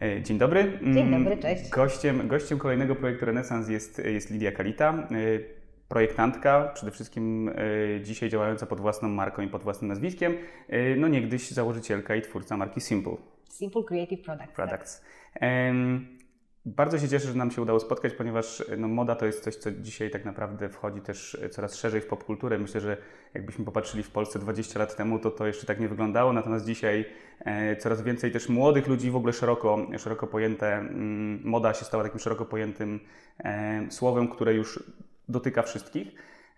E, dzień dobry. Dzień dobry, cześć. Gościem, gościem kolejnego projektu Renesans jest, jest Lidia Kalita, e, projektantka, przede wszystkim e, dzisiaj działająca pod własną marką i pod własnym nazwiskiem, no niegdyś założycielka i twórca marki Simple. Simple Creative Products. Products. Tak. Bardzo się cieszę, że nam się udało spotkać, ponieważ no, moda to jest coś, co dzisiaj tak naprawdę wchodzi też coraz szerzej w popkulturę. Myślę, że jakbyśmy popatrzyli w Polsce 20 lat temu, to to jeszcze tak nie wyglądało, natomiast dzisiaj e, coraz więcej też młodych ludzi, w ogóle szeroko, szeroko pojęte, mm, moda się stała takim szeroko pojętym e, słowem, które już dotyka wszystkich.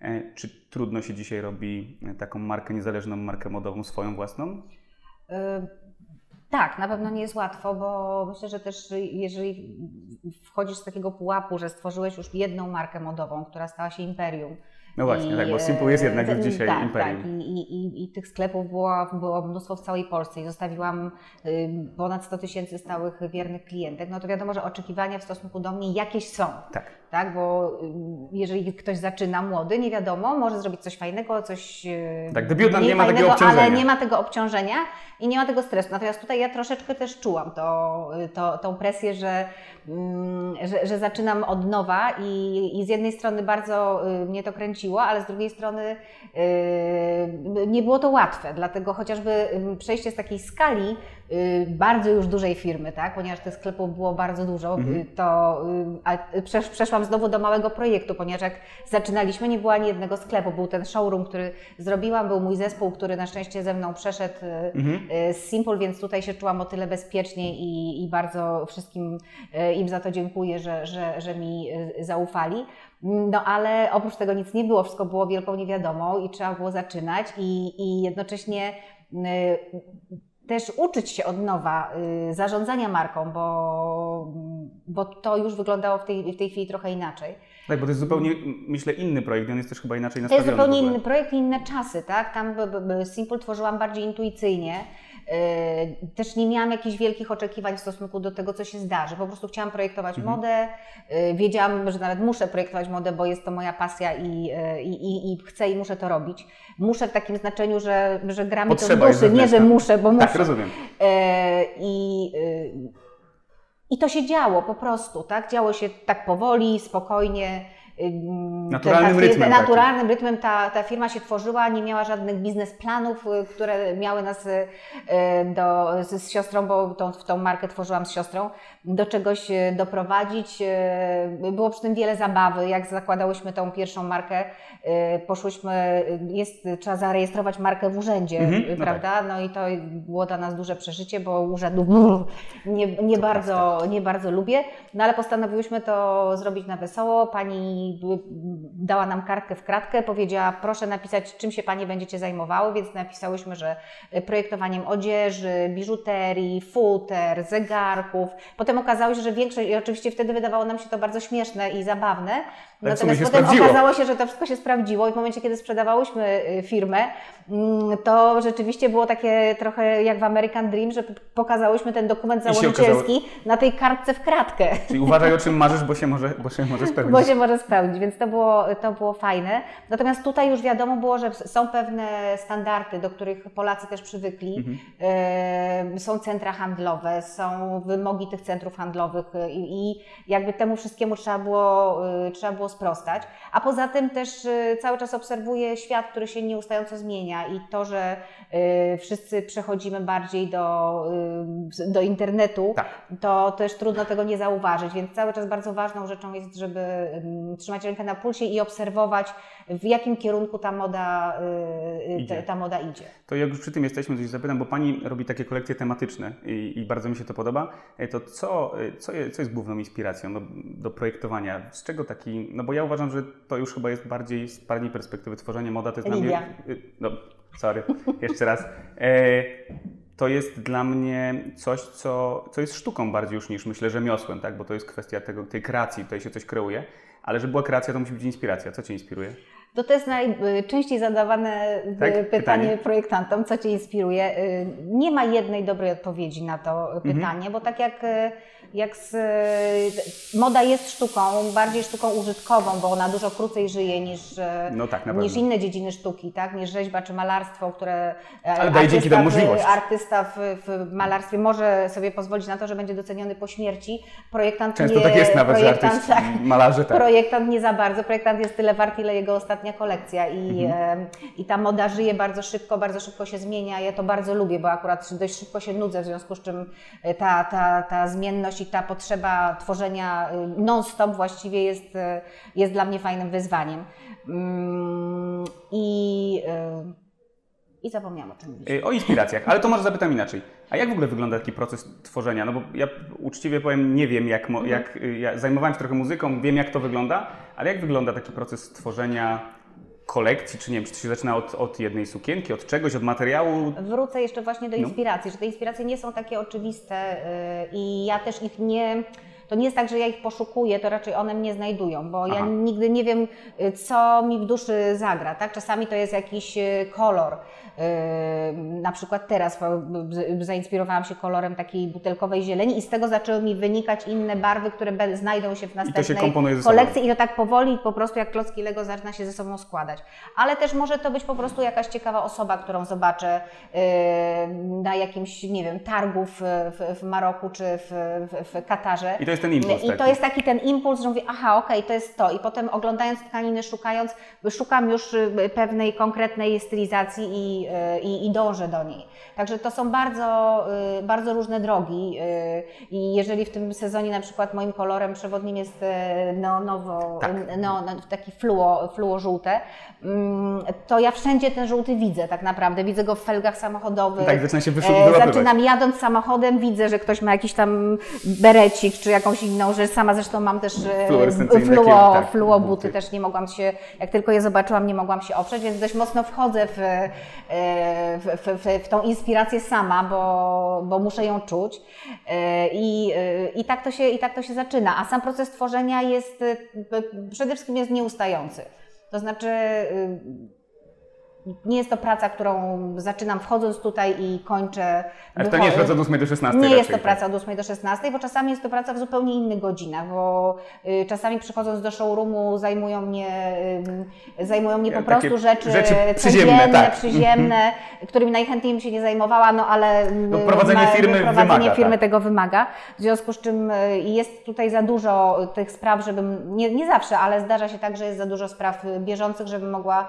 E, czy trudno się dzisiaj robi taką markę niezależną, markę modową swoją własną? Tak, na pewno nie jest łatwo, bo myślę, że też jeżeli wchodzisz z takiego pułapu, że stworzyłeś już jedną markę modową, która stała się imperium, no właśnie, I, tak, bo Simple jest jednak już dzisiaj tak, imperium. Tak, i, i, i tych sklepów było, było mnóstwo w całej Polsce i zostawiłam ponad 100 tysięcy stałych wiernych klientek, no to wiadomo, że oczekiwania w stosunku do mnie jakieś są. Tak. tak? Bo jeżeli ktoś zaczyna młody, nie wiadomo, może zrobić coś fajnego, coś Tak, debiutant nie ma takiego obciążenia. Ale nie ma tego obciążenia i nie ma tego stresu. Natomiast tutaj ja troszeczkę też czułam to, to, tą presję, że, że, że zaczynam od nowa i, i z jednej strony bardzo mnie to kręci ale z drugiej strony yy, nie było to łatwe, dlatego chociażby przejście z takiej skali bardzo już dużej firmy, tak, ponieważ tych sklepów było bardzo dużo, mhm. Yy, to a przeszłam znowu do małego projektu, ponieważ jak zaczynaliśmy, nie było ani jednego sklepu, był ten showroom, który zrobiłam, był mój zespół, który na szczęście ze mną przeszedł mhm. z Simple, więc tutaj się czułam o tyle bezpiecznie i, i bardzo wszystkim im za to dziękuję, że, że, że mi zaufali. No ale oprócz tego nic nie było, wszystko było wielką niewiadomą i trzeba było zaczynać i, i jednocześnie y, też uczyć się od nowa y, zarządzania marką, bo, bo to już wyglądało w tej, w tej chwili trochę inaczej. Tak, bo to jest zupełnie, myślę, inny projekt, on jest też chyba inaczej nastawiony. To jest zupełnie inny projekt i inne czasy, tak? Tam Simple tworzyłam bardziej intuicyjnie. Yy, też nie miałam jakichś wielkich oczekiwań w stosunku do tego, co się zdarzy. Po prostu chciałam projektować mhm. modę. Yy, wiedziałam, że nawet muszę projektować modę, bo jest to moja pasja i, yy, i, i, i chcę i muszę to robić. Muszę w takim znaczeniu, że, że gramy Potrzeba to w duszy, nie, że muszę, bo tak, muszę. Tak, rozumiem. I, I to się działo po prostu, tak? Działo się tak powoli, spokojnie Naturalnym ta, rytmem. Naturalnym takim. rytmem ta, ta firma się tworzyła, nie miała żadnych biznesplanów, y, które miały nas y, do, z, z siostrą, bo tą, tą markę tworzyłam z siostrą, do czegoś y, doprowadzić. Było przy tym wiele zabawy. Jak zakładałyśmy tą pierwszą markę, poszłyśmy, jest, trzeba zarejestrować markę w urzędzie, mhm, no prawda? Tak. No i to było dla nas duże przeżycie, bo urzędu nie, nie, bardzo, nie bardzo lubię. No ale postanowiłyśmy to zrobić na wesoło. Pani dała nam kartkę w kratkę, powiedziała proszę napisać czym się Panie będziecie zajmowały, więc napisałyśmy, że projektowaniem odzieży, biżuterii, futer, zegarków. Potem okazało się, że większość, i oczywiście wtedy wydawało nam się to bardzo śmieszne i zabawne, tak natomiast potem sprawdziło. okazało się, że to wszystko się sprawdziło i w momencie, kiedy sprzedawałyśmy y, firmę, mm, to rzeczywiście było takie trochę jak w American Dream, że pokazałyśmy ten dokument założycielski na tej kartce w kratkę. Czyli uważaj o czym marzysz, bo się może, bo się może spełnić. Bo się może spełnić spełnić, więc to było, to było fajne. Natomiast tutaj już wiadomo było, że są pewne standardy, do których Polacy też przywykli. Mhm. Są centra handlowe, są wymogi tych centrów handlowych i, i jakby temu wszystkiemu trzeba było, y, trzeba było sprostać. A poza tym też y, cały czas obserwuję świat, który się nieustająco zmienia i to, że y, wszyscy przechodzimy bardziej do, do internetu, tak. to też trudno tego nie zauważyć, więc cały czas bardzo ważną rzeczą jest, żeby trzymać rękę na pulsie i obserwować, w jakim kierunku ta moda, y, y, idzie. Ta, moda idzie. To jak już przy tym jesteśmy, coś zapytam, bo Pani robi takie kolekcje tematyczne i, i bardzo mi się to podoba. E, to co, e, co, jest, co jest główną inspiracją do, do, projektowania? Z czego taki, no bo ja uważam, że to już chyba jest bardziej z Pani perspektywy tworzenie moda, to jest Lidia. dla mnie... Y, no, sorry, jeszcze raz. E, to jest dla mnie coś, co, co jest sztuką bardziej już niż myślę rzemiosłem, tak? bo to jest kwestia tego, tej kreacji, tutaj się coś kreuje. Ale żeby była kreacja, to musi być inspiracja. Co Cię inspiruje? To to jest najczęściej zadawane tak? pytanie, pytanie, projektantom, co Cię inspiruje. Y, nie ma jednej dobrej odpowiedzi na to pytanie, mhm. bo tak jak jak z, moda jest sztuką, bardziej sztuką użytkową, bo ona dużo krócej żyje niż, no tak, niż inne dziedziny sztuki, tak? niż rzeźba czy malarstwo, które Ale daje dzięki temu możliwość. artysta w, w, malarstwie może sobie pozwolić na to, że będzie doceniony po śmierci. Projektant Często nie, tak jest nawet, że artyst, tak, malarze tak. Projektant nie za bardzo, projektant jest tyle wart, ile jego ostatnia kolekcja i, mhm. i ta moda żyje bardzo szybko, bardzo szybko się zmienia. Ja to bardzo lubię, bo akurat dość szybko się nudzę, w związku z czym ta, ta, ta zmienność i ta potrzeba tworzenia y, non-stop właściwie jest, y, jest dla mnie fajnym wyzwaniem. Mm, I, y, I zapomniałam o czym mówić. O inspiracjach, ale to może zapytam inaczej. A jak w ogóle wygląda taki proces tworzenia? No bo ja uczciwie powiem, nie wiem jak, mhm. jak ja zajmowałem się trochę muzyką, wiem jak to wygląda, ale jak wygląda taki proces tworzenia kolekcji, czy nie wiem, czy to się zaczyna od, od jednej sukienki, od czegoś, od materiału? Wrócę jeszcze właśnie do no. inspiracji, no. że te inspiracje nie są takie oczywiste yy, i ja też ich nie to nie jest tak, że ja ich poszukuję, to raczej one mnie znajdują, bo Aha. ja nigdy nie wiem, y, co mi w duszy zagra. Tak? Czasami to jest jakiś y, kolor. Na przykład teraz zainspirowałam się kolorem takiej butelkowej zieleni i z tego zaczęły mi wynikać inne barwy, które znajdą się w następnej I kolekcji i to tak powoli po prostu jak klocki Lego zaczyna się ze sobą składać. Ale też może to być po prostu jakaś ciekawa osoba, którą zobaczę na jakimś, nie wiem, targu w, w Maroku czy w, w, w Katarze. I to jest ten impuls. I taki. to jest taki ten impuls, że mówię, aha, okej, okay, to jest to. I potem oglądając tkaniny, szukając, szukam już y, pewnej konkretnej stylizacji i, y, i, i dążę do niej. Także to są bardzo, y, bardzo różne drogi i jeżeli w tym sezonie na przykład moim kolorem przewodnim jest neonowo, tak. no, taki fluo, fluo żółte, mm, to ja wszędzie ten żółty widzę tak naprawdę. Widzę go w felgach samochodowych. Tak, zaczyna się e, Zaczynam jadąc samochodem, widzę, że ktoś ma jakiś tam berecik czy jakąś inną rzecz. Sama zresztą mam też e, fluo, tak, fluo buty, buty, też nie mogłam się, jak tylko je zobaczyłam, nie mogłam się oprzeć, więc dość mocno wchodzę w, e, w, w, w tą inspirację sama, bo, bo muszę ją czuć. E, I, i, tak to się, I tak to się zaczyna. A sam proces tworzenia jest przede wszystkim jest nieustający. To znaczy nie jest to praca, którą zaczynam wchodząc tutaj i kończę. Ale to nie jest praca od 8 do 16. Nie jest to tak. praca od 8 do 16, bo czasami jest to praca w zupełnie innych godzinach, bo y, czasami przychodząc do showroomu zajmują mnie, y, zajmują mnie po prostu rzeczy, rzeczy przyziemne, tak. przyziemne którymi najchętniej bym się nie zajmowała, no ale no, prowadzenie firmy, prowadzenie wymaga, firmy tak. tego wymaga. W związku z czym y, jest tutaj za dużo tych spraw, żebym, nie, nie zawsze, ale zdarza się tak, że jest za dużo spraw bieżących, żebym mogła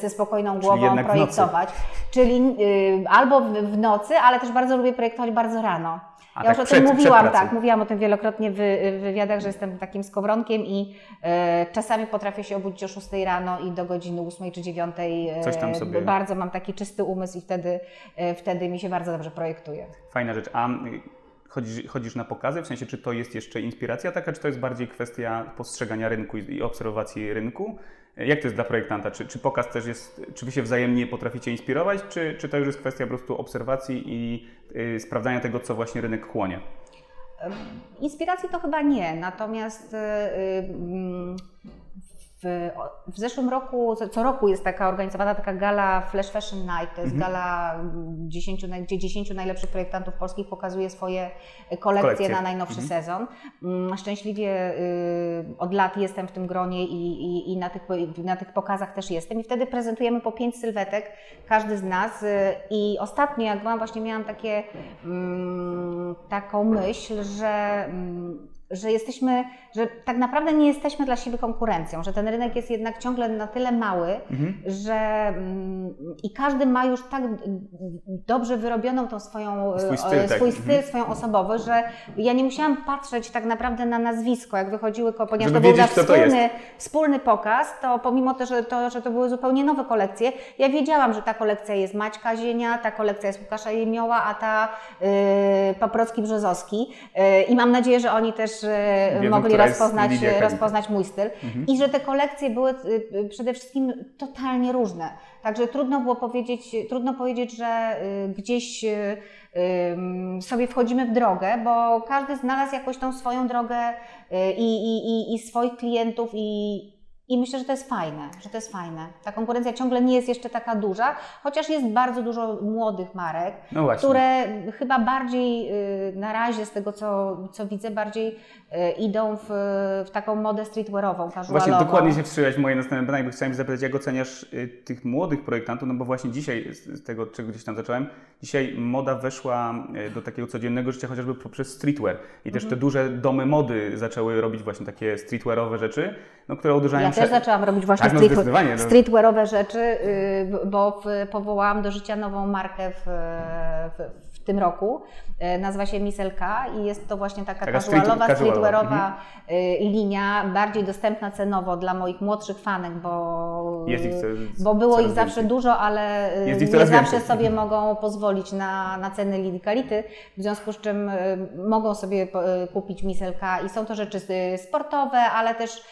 ze spokojną głową głową projektować. Czyli y, albo w, w, nocy, ale też bardzo lubię projektować bardzo rano. A ja tak już o przed, tym mówiłam, tak, mówiłam o tym wielokrotnie w, w wywiadach, że jestem takim skowronkiem i y, czasami potrafię się obudzić o 6 rano i do godziny 8 czy 9 y, Coś tam sobie... bardzo mam taki czysty umysł i wtedy, y, wtedy mi się bardzo dobrze projektuje. Fajna rzecz. A chodzisz, chodzisz na pokazy? W sensie, czy to jest jeszcze inspiracja taka, czy to jest bardziej kwestia postrzegania rynku i, obserwacji rynku? Jak to jest dla projektanta? Czy, czy pokaz też jest, czy wy się wzajemnie potraficie inspirować, czy, czy to już jest kwestia po prostu obserwacji i y, sprawdzania tego, co właśnie rynek chłonie? Inspiracji to chyba nie, natomiast y, y, w, w zeszłym roku, co roku jest taka organizowana taka gala Flash Fashion Night, to jest mhm. gala 10, gdzie 10 najlepszych projektantów polskich pokazuje swoje kolekcje, kolekcje. na najnowszy mhm. sezon. Mm, szczęśliwie y, od lat jestem w tym gronie i, i, i, na, tych, na tych pokazach też jestem i wtedy prezentujemy po pięć sylwetek, każdy z nas y, i ostatnio jak byłam właśnie miałam takie, mm, taką myśl, że mm, że jesteśmy, że tak naprawdę nie jesteśmy dla siebie konkurencją, że ten rynek jest jednak ciągle na tyle mały, mhm. że mm, i każdy ma już tak dobrze wyrobioną tą swoją swój styl, e, swój tak. styl mhm. swoją osobowość, że ja nie musiałam patrzeć tak naprawdę na nazwisko, jak wychodziły, ponieważ Żeby to był wspólny, wspólny pokaz, to pomimo to że, to, że to były zupełnie nowe kolekcje, ja wiedziałam, że ta kolekcja jest Maćka Zienia, ta kolekcja jest Łukasza Jemioła, a ta yy, Paprocki-Brzozowski yy, i mam nadzieję, że oni też Wiedzą, mogli rozpoznać, rozpoznać mój styl. Mhm. I że te kolekcje były y, przede wszystkim totalnie różne. Także trudno było powiedzieć, trudno powiedzieć, że gdzieś sobie wchodzimy w drogę, bo każdy znalazł jakoś tą swoją drogę i, i, i, i swoich klientów i, I myślę, że to jest fajne, że to jest fajne. Ta konkurencja ciągle nie jest jeszcze taka duża, chociaż jest bardzo dużo młodych marek, No które chyba bardziej y, na razie z tego co, co widzę, bardziej y, idą w, w taką modę streetwearową, casualową. Właśnie dokładnie się wstrzymałeś moje następne pytanie, bo chciałem zapytać, jak oceniasz y, tych młodych projektantów, no bo właśnie dzisiaj, z tego czego gdzieś tam zacząłem, dzisiaj moda weszła do takiego codziennego życia chociażby poprzez streetwear i też te Mhm. duże domy mody zaczęły robić właśnie takie streetwearowe rzeczy, no, które uderzają Ja też zaczęłam robić właśnie Tak, no street, no. streetwearowe rzeczy, y, bo w, powołałam do życia nową markę w, w, w tym roku. Y, Nazywa się Miselka i jest to właśnie taka, Taka street- casualowa, casualowa, streetwearowa y, linia, bardziej dostępna cenowo dla moich młodszych fanek, bo, bo było ich zawsze więcej. dużo, ale ich nie zawsze więcej. sobie mogą pozwolić na, na ceny linii kality, w związku z czym mogą sobie kupić miselka i są to rzeczy sportowe, ale też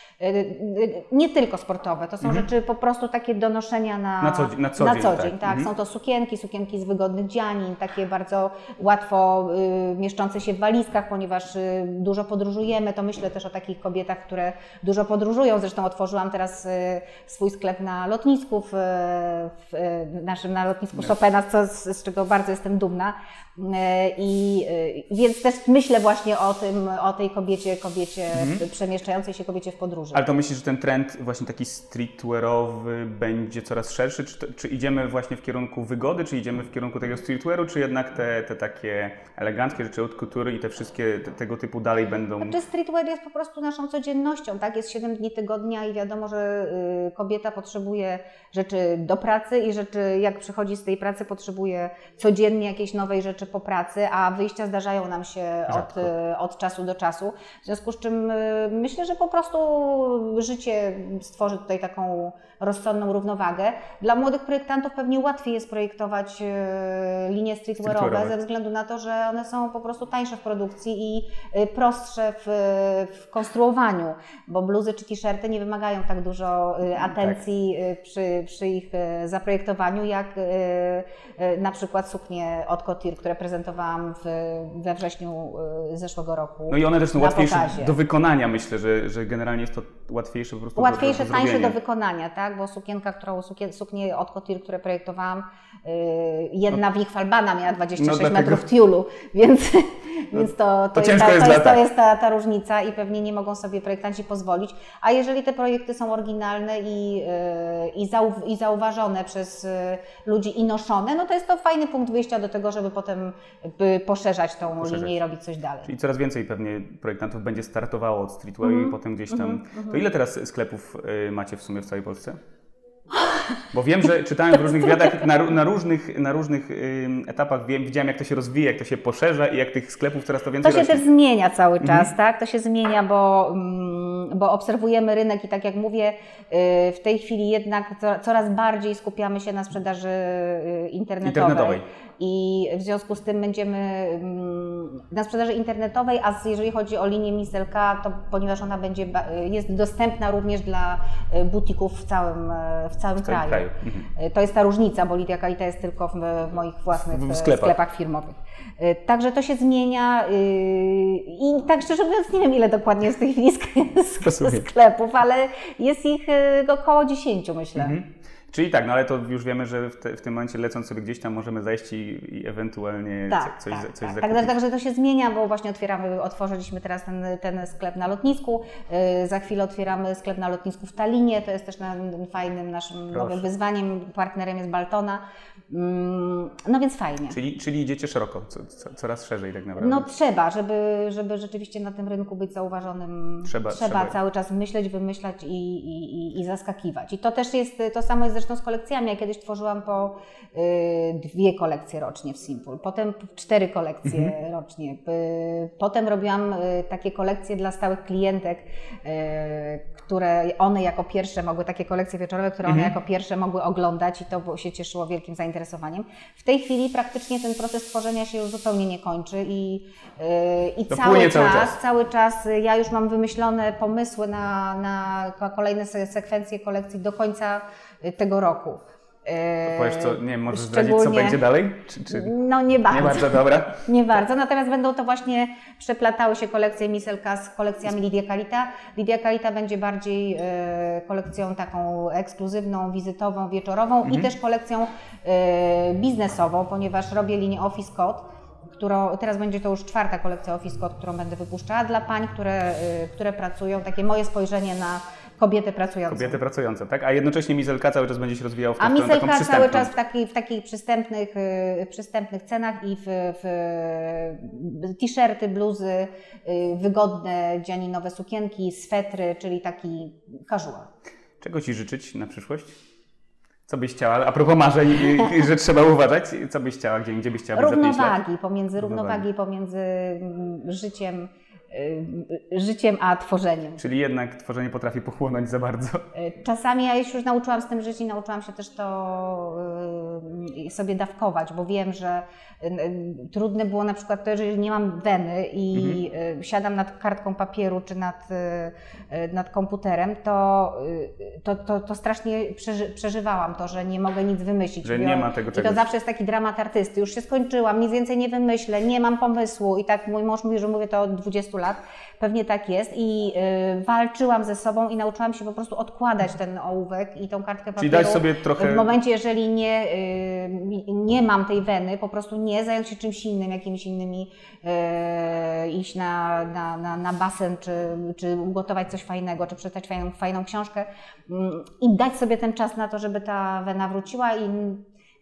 nie tylko sportowe, to są rzeczy po prostu takie do noszenia na, Mhm. Na co dzień- na co dzień, tak. tak. Mhm. Są to sukienki, sukienki z wygodnych dzianin, takie bardzo łatwo y, mieszczące się w walizkach, ponieważ y, dużo podróżujemy, to myślę też o takich kobietach, które dużo podróżują, zresztą otworzyłam teraz y, swój sklep na lotnisku, w, w naszym na lotnisku Chopina, co, z, czego bardzo jestem dumna. I więc też myślę właśnie o tym, o tej kobiecie, kobiecie przemieszczającej się kobiecie w podróży. Ale to myślisz, że ten trend właśnie taki streetwearowy będzie coraz szerszy? Czy, czy idziemy właśnie w kierunku wygody, czy idziemy w kierunku tego streetwearu, czy jednak te, te takie eleganckie rzeczy od kultury i te wszystkie te, tego typu dalej będą... Czy streetwear jest po prostu naszą codziennością, tak? Jest 7 dni tygodnia i wiadomo, że y, kobieta potrzebuje rzeczy do pracy i rzeczy, jak przychodzi z tej pracy, potrzebuje codziennie jakiejś nowej rzeczy po pracy, a wyjścia zdarzają nam się od, y, od czasu do czasu. W związku z czym y, myślę, że po prostu życie stworzy tutaj taką rozsądną równowagę. Dla młodych projektantów pewnie łatwiej jest projektować y, linie streetwearowe, Streetwearowe. ze względu na to, że one są po prostu tańsze w produkcji i y, prostsze w, w konstruowaniu, bo bluzy czy t-shirty nie wymagają tak dużo y, atencji y, przy, przy ich zaprojektowaniu, jak na przykład suknie od Couture, które prezentowałam w, we wrześniu zeszłego roku. No i one też są łatwiejsze pokazie. do wykonania, myślę, że, że generalnie jest to łatwiejsze po prostu Łatwiejsze, do, do, tańsze do wykonania, tak? Bo sukienka, którą suknie od Couture, które projektowałam, jedna w nich falbana miała 26 No dlatego- metrów tiulu, więc, więc to, to, to jest, ta, jest to, jest, to jest ta, ta różnica i pewnie nie mogą sobie projektanci pozwolić. A jeżeli te projekty są oryginalne i, yy, i, zau, i zauważone przez yy, ludzi i noszone, no to jest to fajny punkt wyjścia do tego, żeby potem poszerzać tą Poszerzać. linię i robić coś dalej. Czyli coraz więcej pewnie projektantów będzie startowało od streetwearu Mhm. i potem gdzieś tam... To ile teraz sklepów y, macie w sumie w całej Polsce? Bo wiem, że czytałem w różnych wywiadach, na, na różnych, na różnych ym, etapach wiem, widziałem, jak to się rozwija, jak to się poszerza i jak tych sklepów coraz to To więcej się rośnie. też zmienia cały Mhm. czas, tak? To się zmienia, bo, mm, bo obserwujemy rynek i tak jak mówię, y, w tej chwili jednak co- coraz bardziej skupiamy się na sprzedaży y, internetowej. Internetowej. I w związku z tym będziemy mm, na sprzedaży internetowej, a jeżeli chodzi o linię Miselka, to ponieważ ona będzie, jest dostępna również dla y, butików w całym, w całym W kraju. kraju. Mhm. Y, To jest ta różnica, bo Lidia Kalita jest tylko w, w moich własnych W e, sklepach. sklepach firmowych. Także to się zmienia i tak szczerze mówiąc nie wiem ile dokładnie jest Rozumiem. sklepów, ale jest ich około 10 myślę. Mhm. Czyli tak, no ale to już wiemy, że w, te, w tym momencie lecąc sobie gdzieś tam możemy zajść i, i ewentualnie Tak, co, coś, tak, coś tak. zakupić. Tak, Także to się zmienia, bo właśnie otwieramy, otworzyliśmy teraz ten, ten sklep na lotnisku. y, Za chwilę otwieramy sklep na lotnisku w Talinie. To jest też na, fajnym naszym nowym wyzwaniem. Partnerem jest Baltona. Mm, No więc fajnie. Czyli, czyli idziecie szeroko, co, co, coraz szerzej tak naprawdę. No trzeba, żeby, żeby rzeczywiście na tym rynku być zauważonym. Trzeba- trzeba. cały czas myśleć, wymyślać i, i, i, i zaskakiwać. I to też jest, to samo jest zresztą z kolekcjami. Ja kiedyś tworzyłam po y, dwie kolekcje rocznie w Simple, potem cztery kolekcje Mhm. rocznie. Y, potem robiłam y, takie kolekcje dla stałych klientek, które one jako pierwsze mogły, takie kolekcje wieczorowe, które Mhm. one jako pierwsze mogły oglądać i to się cieszyło wielkim zainteresowaniem. W tej chwili praktycznie ten proces tworzenia się już zupełnie nie kończy i, i cały, czas, cały czas. cały czas ja już mam wymyślone pomysły na, na ko- kolejne se- sekwencje kolekcji do końca tego roku. To powiesz co, nie możesz zdradzić co będzie dalej? Czy, czy... No nie bardzo. Nie bardzo, dobra. nie bardzo, natomiast będą to właśnie, przeplatały się kolekcje Miselka z kolekcjami Lidia Kalita. Lidia Kalita będzie bardziej e, kolekcją taką ekskluzywną, wizytową, wieczorową mhm. i też kolekcją e, biznesową, ponieważ robię linię Office Code którą, teraz będzie to już czwarta kolekcja Office Code, którą będę wypuszczała dla pań, które, y, które pracują, takie moje spojrzenie na kobiety pracujące. Kobiety pracujące, tak? A jednocześnie Mizelka cały czas będzie się rozwijał w A Mizelka cały czas w, taki, w takich przystępnych, y, przystępnych cenach i w, w t-shirty, bluzy, y, wygodne dzianinowe sukienki, swetry, czyli taki casual. Czego Ci życzyć na przyszłość? Co byś chciała? A propos marzeń, że trzeba uważać, co byś chciała, gdzie, gdzie byś chciała być Równowagi, pomiędzy równowagi pomiędzy mm, życiem Y, życiem, a tworzeniem. Czyli jednak tworzenie potrafi pochłonąć za bardzo. Y, czasami ja już nauczyłam z tym żyć i nauczyłam się też to y, sobie dawkować, bo wiem, że trudne było na przykład to, jeżeli nie mam weny i mhm. siadam nad kartką papieru czy nad, nad komputerem, to, to, to, to strasznie przeży, przeżywałam to, że nie mogę nic wymyślić. Że nie ma tego czegoś. I to zawsze jest taki dramat artysty. Już się skończyłam, nic więcej nie wymyślę, nie mam pomysłu i tak mój mąż mówi, że mówię to od 20 lat, pewnie tak jest i y, walczyłam ze sobą i nauczyłam się po prostu odkładać ten ołówek i tą kartkę papieru. Czyli dać sobie trochę... W momencie, jeżeli nie, y, nie mam tej weny, po prostu nie zająć się czymś innym, jakimiś innymi, y, iść na, na, na, na basen, czy, czy ugotować coś fajnego, czy przeczytać fajną, fajną książkę mm, i dać sobie ten czas na to, żeby ta wena wróciła i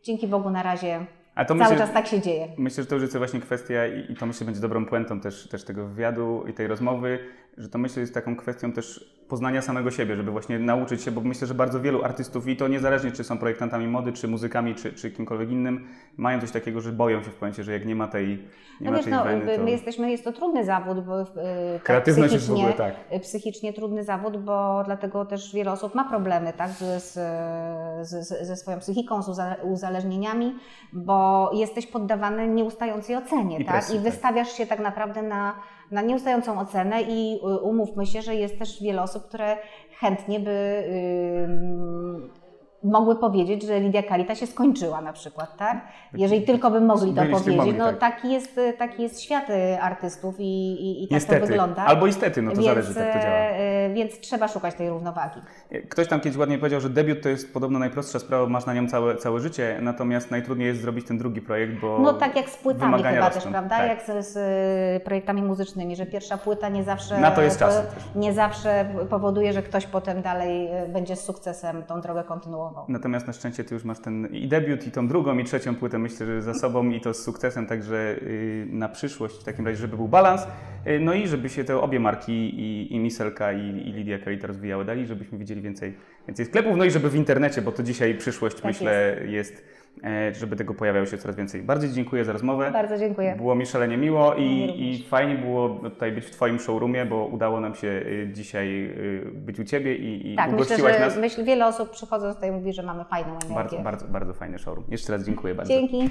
dzięki Bogu na razie a to Cały myślę, czas tak się dzieje. Myślę, że to już jest właśnie kwestia i, i to myślę będzie dobrą puentą też, też tego wywiadu i tej rozmowy, że to myślę jest taką kwestią też poznania samego siebie, żeby właśnie nauczyć się, bo myślę, że bardzo wielu artystów i to niezależnie czy są projektantami mody, czy muzykami, czy, czy kimkolwiek innym, mają coś takiego, że boją się w momencie, że jak nie ma tej nie no ma wiesz, no, weny, to... my jesteśmy, jest to trudny zawód, bo yy, Kreatywność jest w ogóle tak. Y, psychicznie trudny zawód, bo dlatego też wiele osób ma problemy tak, z, z, ze swoją psychiką, z uzależnieniami, bo jesteś poddawany nieustającej ocenie, I tak? Presji, I tak. wystawiasz tak. się tak naprawdę na na nieustającą ocenę i y, umówmy się, że jest też wiele osób, które chętnie by mogły powiedzieć, że Lidia Kalita się skończyła na przykład, tak? Jeżeli tylko by mogli to Byliście powiedzieć. Mogli, no tak. taki, jest, taki jest świat y, artystów i, i, i tak Niestety. to wygląda. Albo istety, no to więc, zależy, jak to działa. E, więc trzeba szukać tej równowagi. Ktoś tam kiedyś ładnie powiedział, że debiut to jest podobno najprostsza sprawa, masz na nią całe, całe życie, natomiast najtrudniej jest zrobić ten drugi projekt, bo No tak jak z płytami chyba rosną. też, prawda? Tak. Jak z, z, y, projektami muzycznymi, że pierwsza płyta nie zawsze... Na to jest czas. Nie zawsze powoduje, że ktoś potem dalej y, będzie z sukcesem tą drogę kontynuował. Natomiast na szczęście ty już masz ten i debiut, i tą drugą, i trzecią płytę, myślę, że za sobą i to z sukcesem, także y, na przyszłość w takim razie, żeby był balans. Y, no i żeby się te obie marki, i, i Miselka, i, i Lidia Kalita rozwijały dalej, żebyśmy widzieli więcej, więcej sklepów, no i żeby w internecie, bo to dzisiaj przyszłość, tak myślę, jest, jest żeby tego pojawiało się coraz więcej. Bardzo dziękuję za rozmowę. Bardzo dziękuję. Było mi szalenie miło i, i fajnie było tutaj być w Twoim showroomie, bo udało nam się y, dzisiaj y, być u Ciebie i, i tak, ugościłaś myślę, że, nas. Wiele osób przychodząc tutaj mówi, że mamy fajną energię. Bardzo, bardzo, bardzo fajny showroom. Jeszcze raz dziękuję bardzo. Dzięki.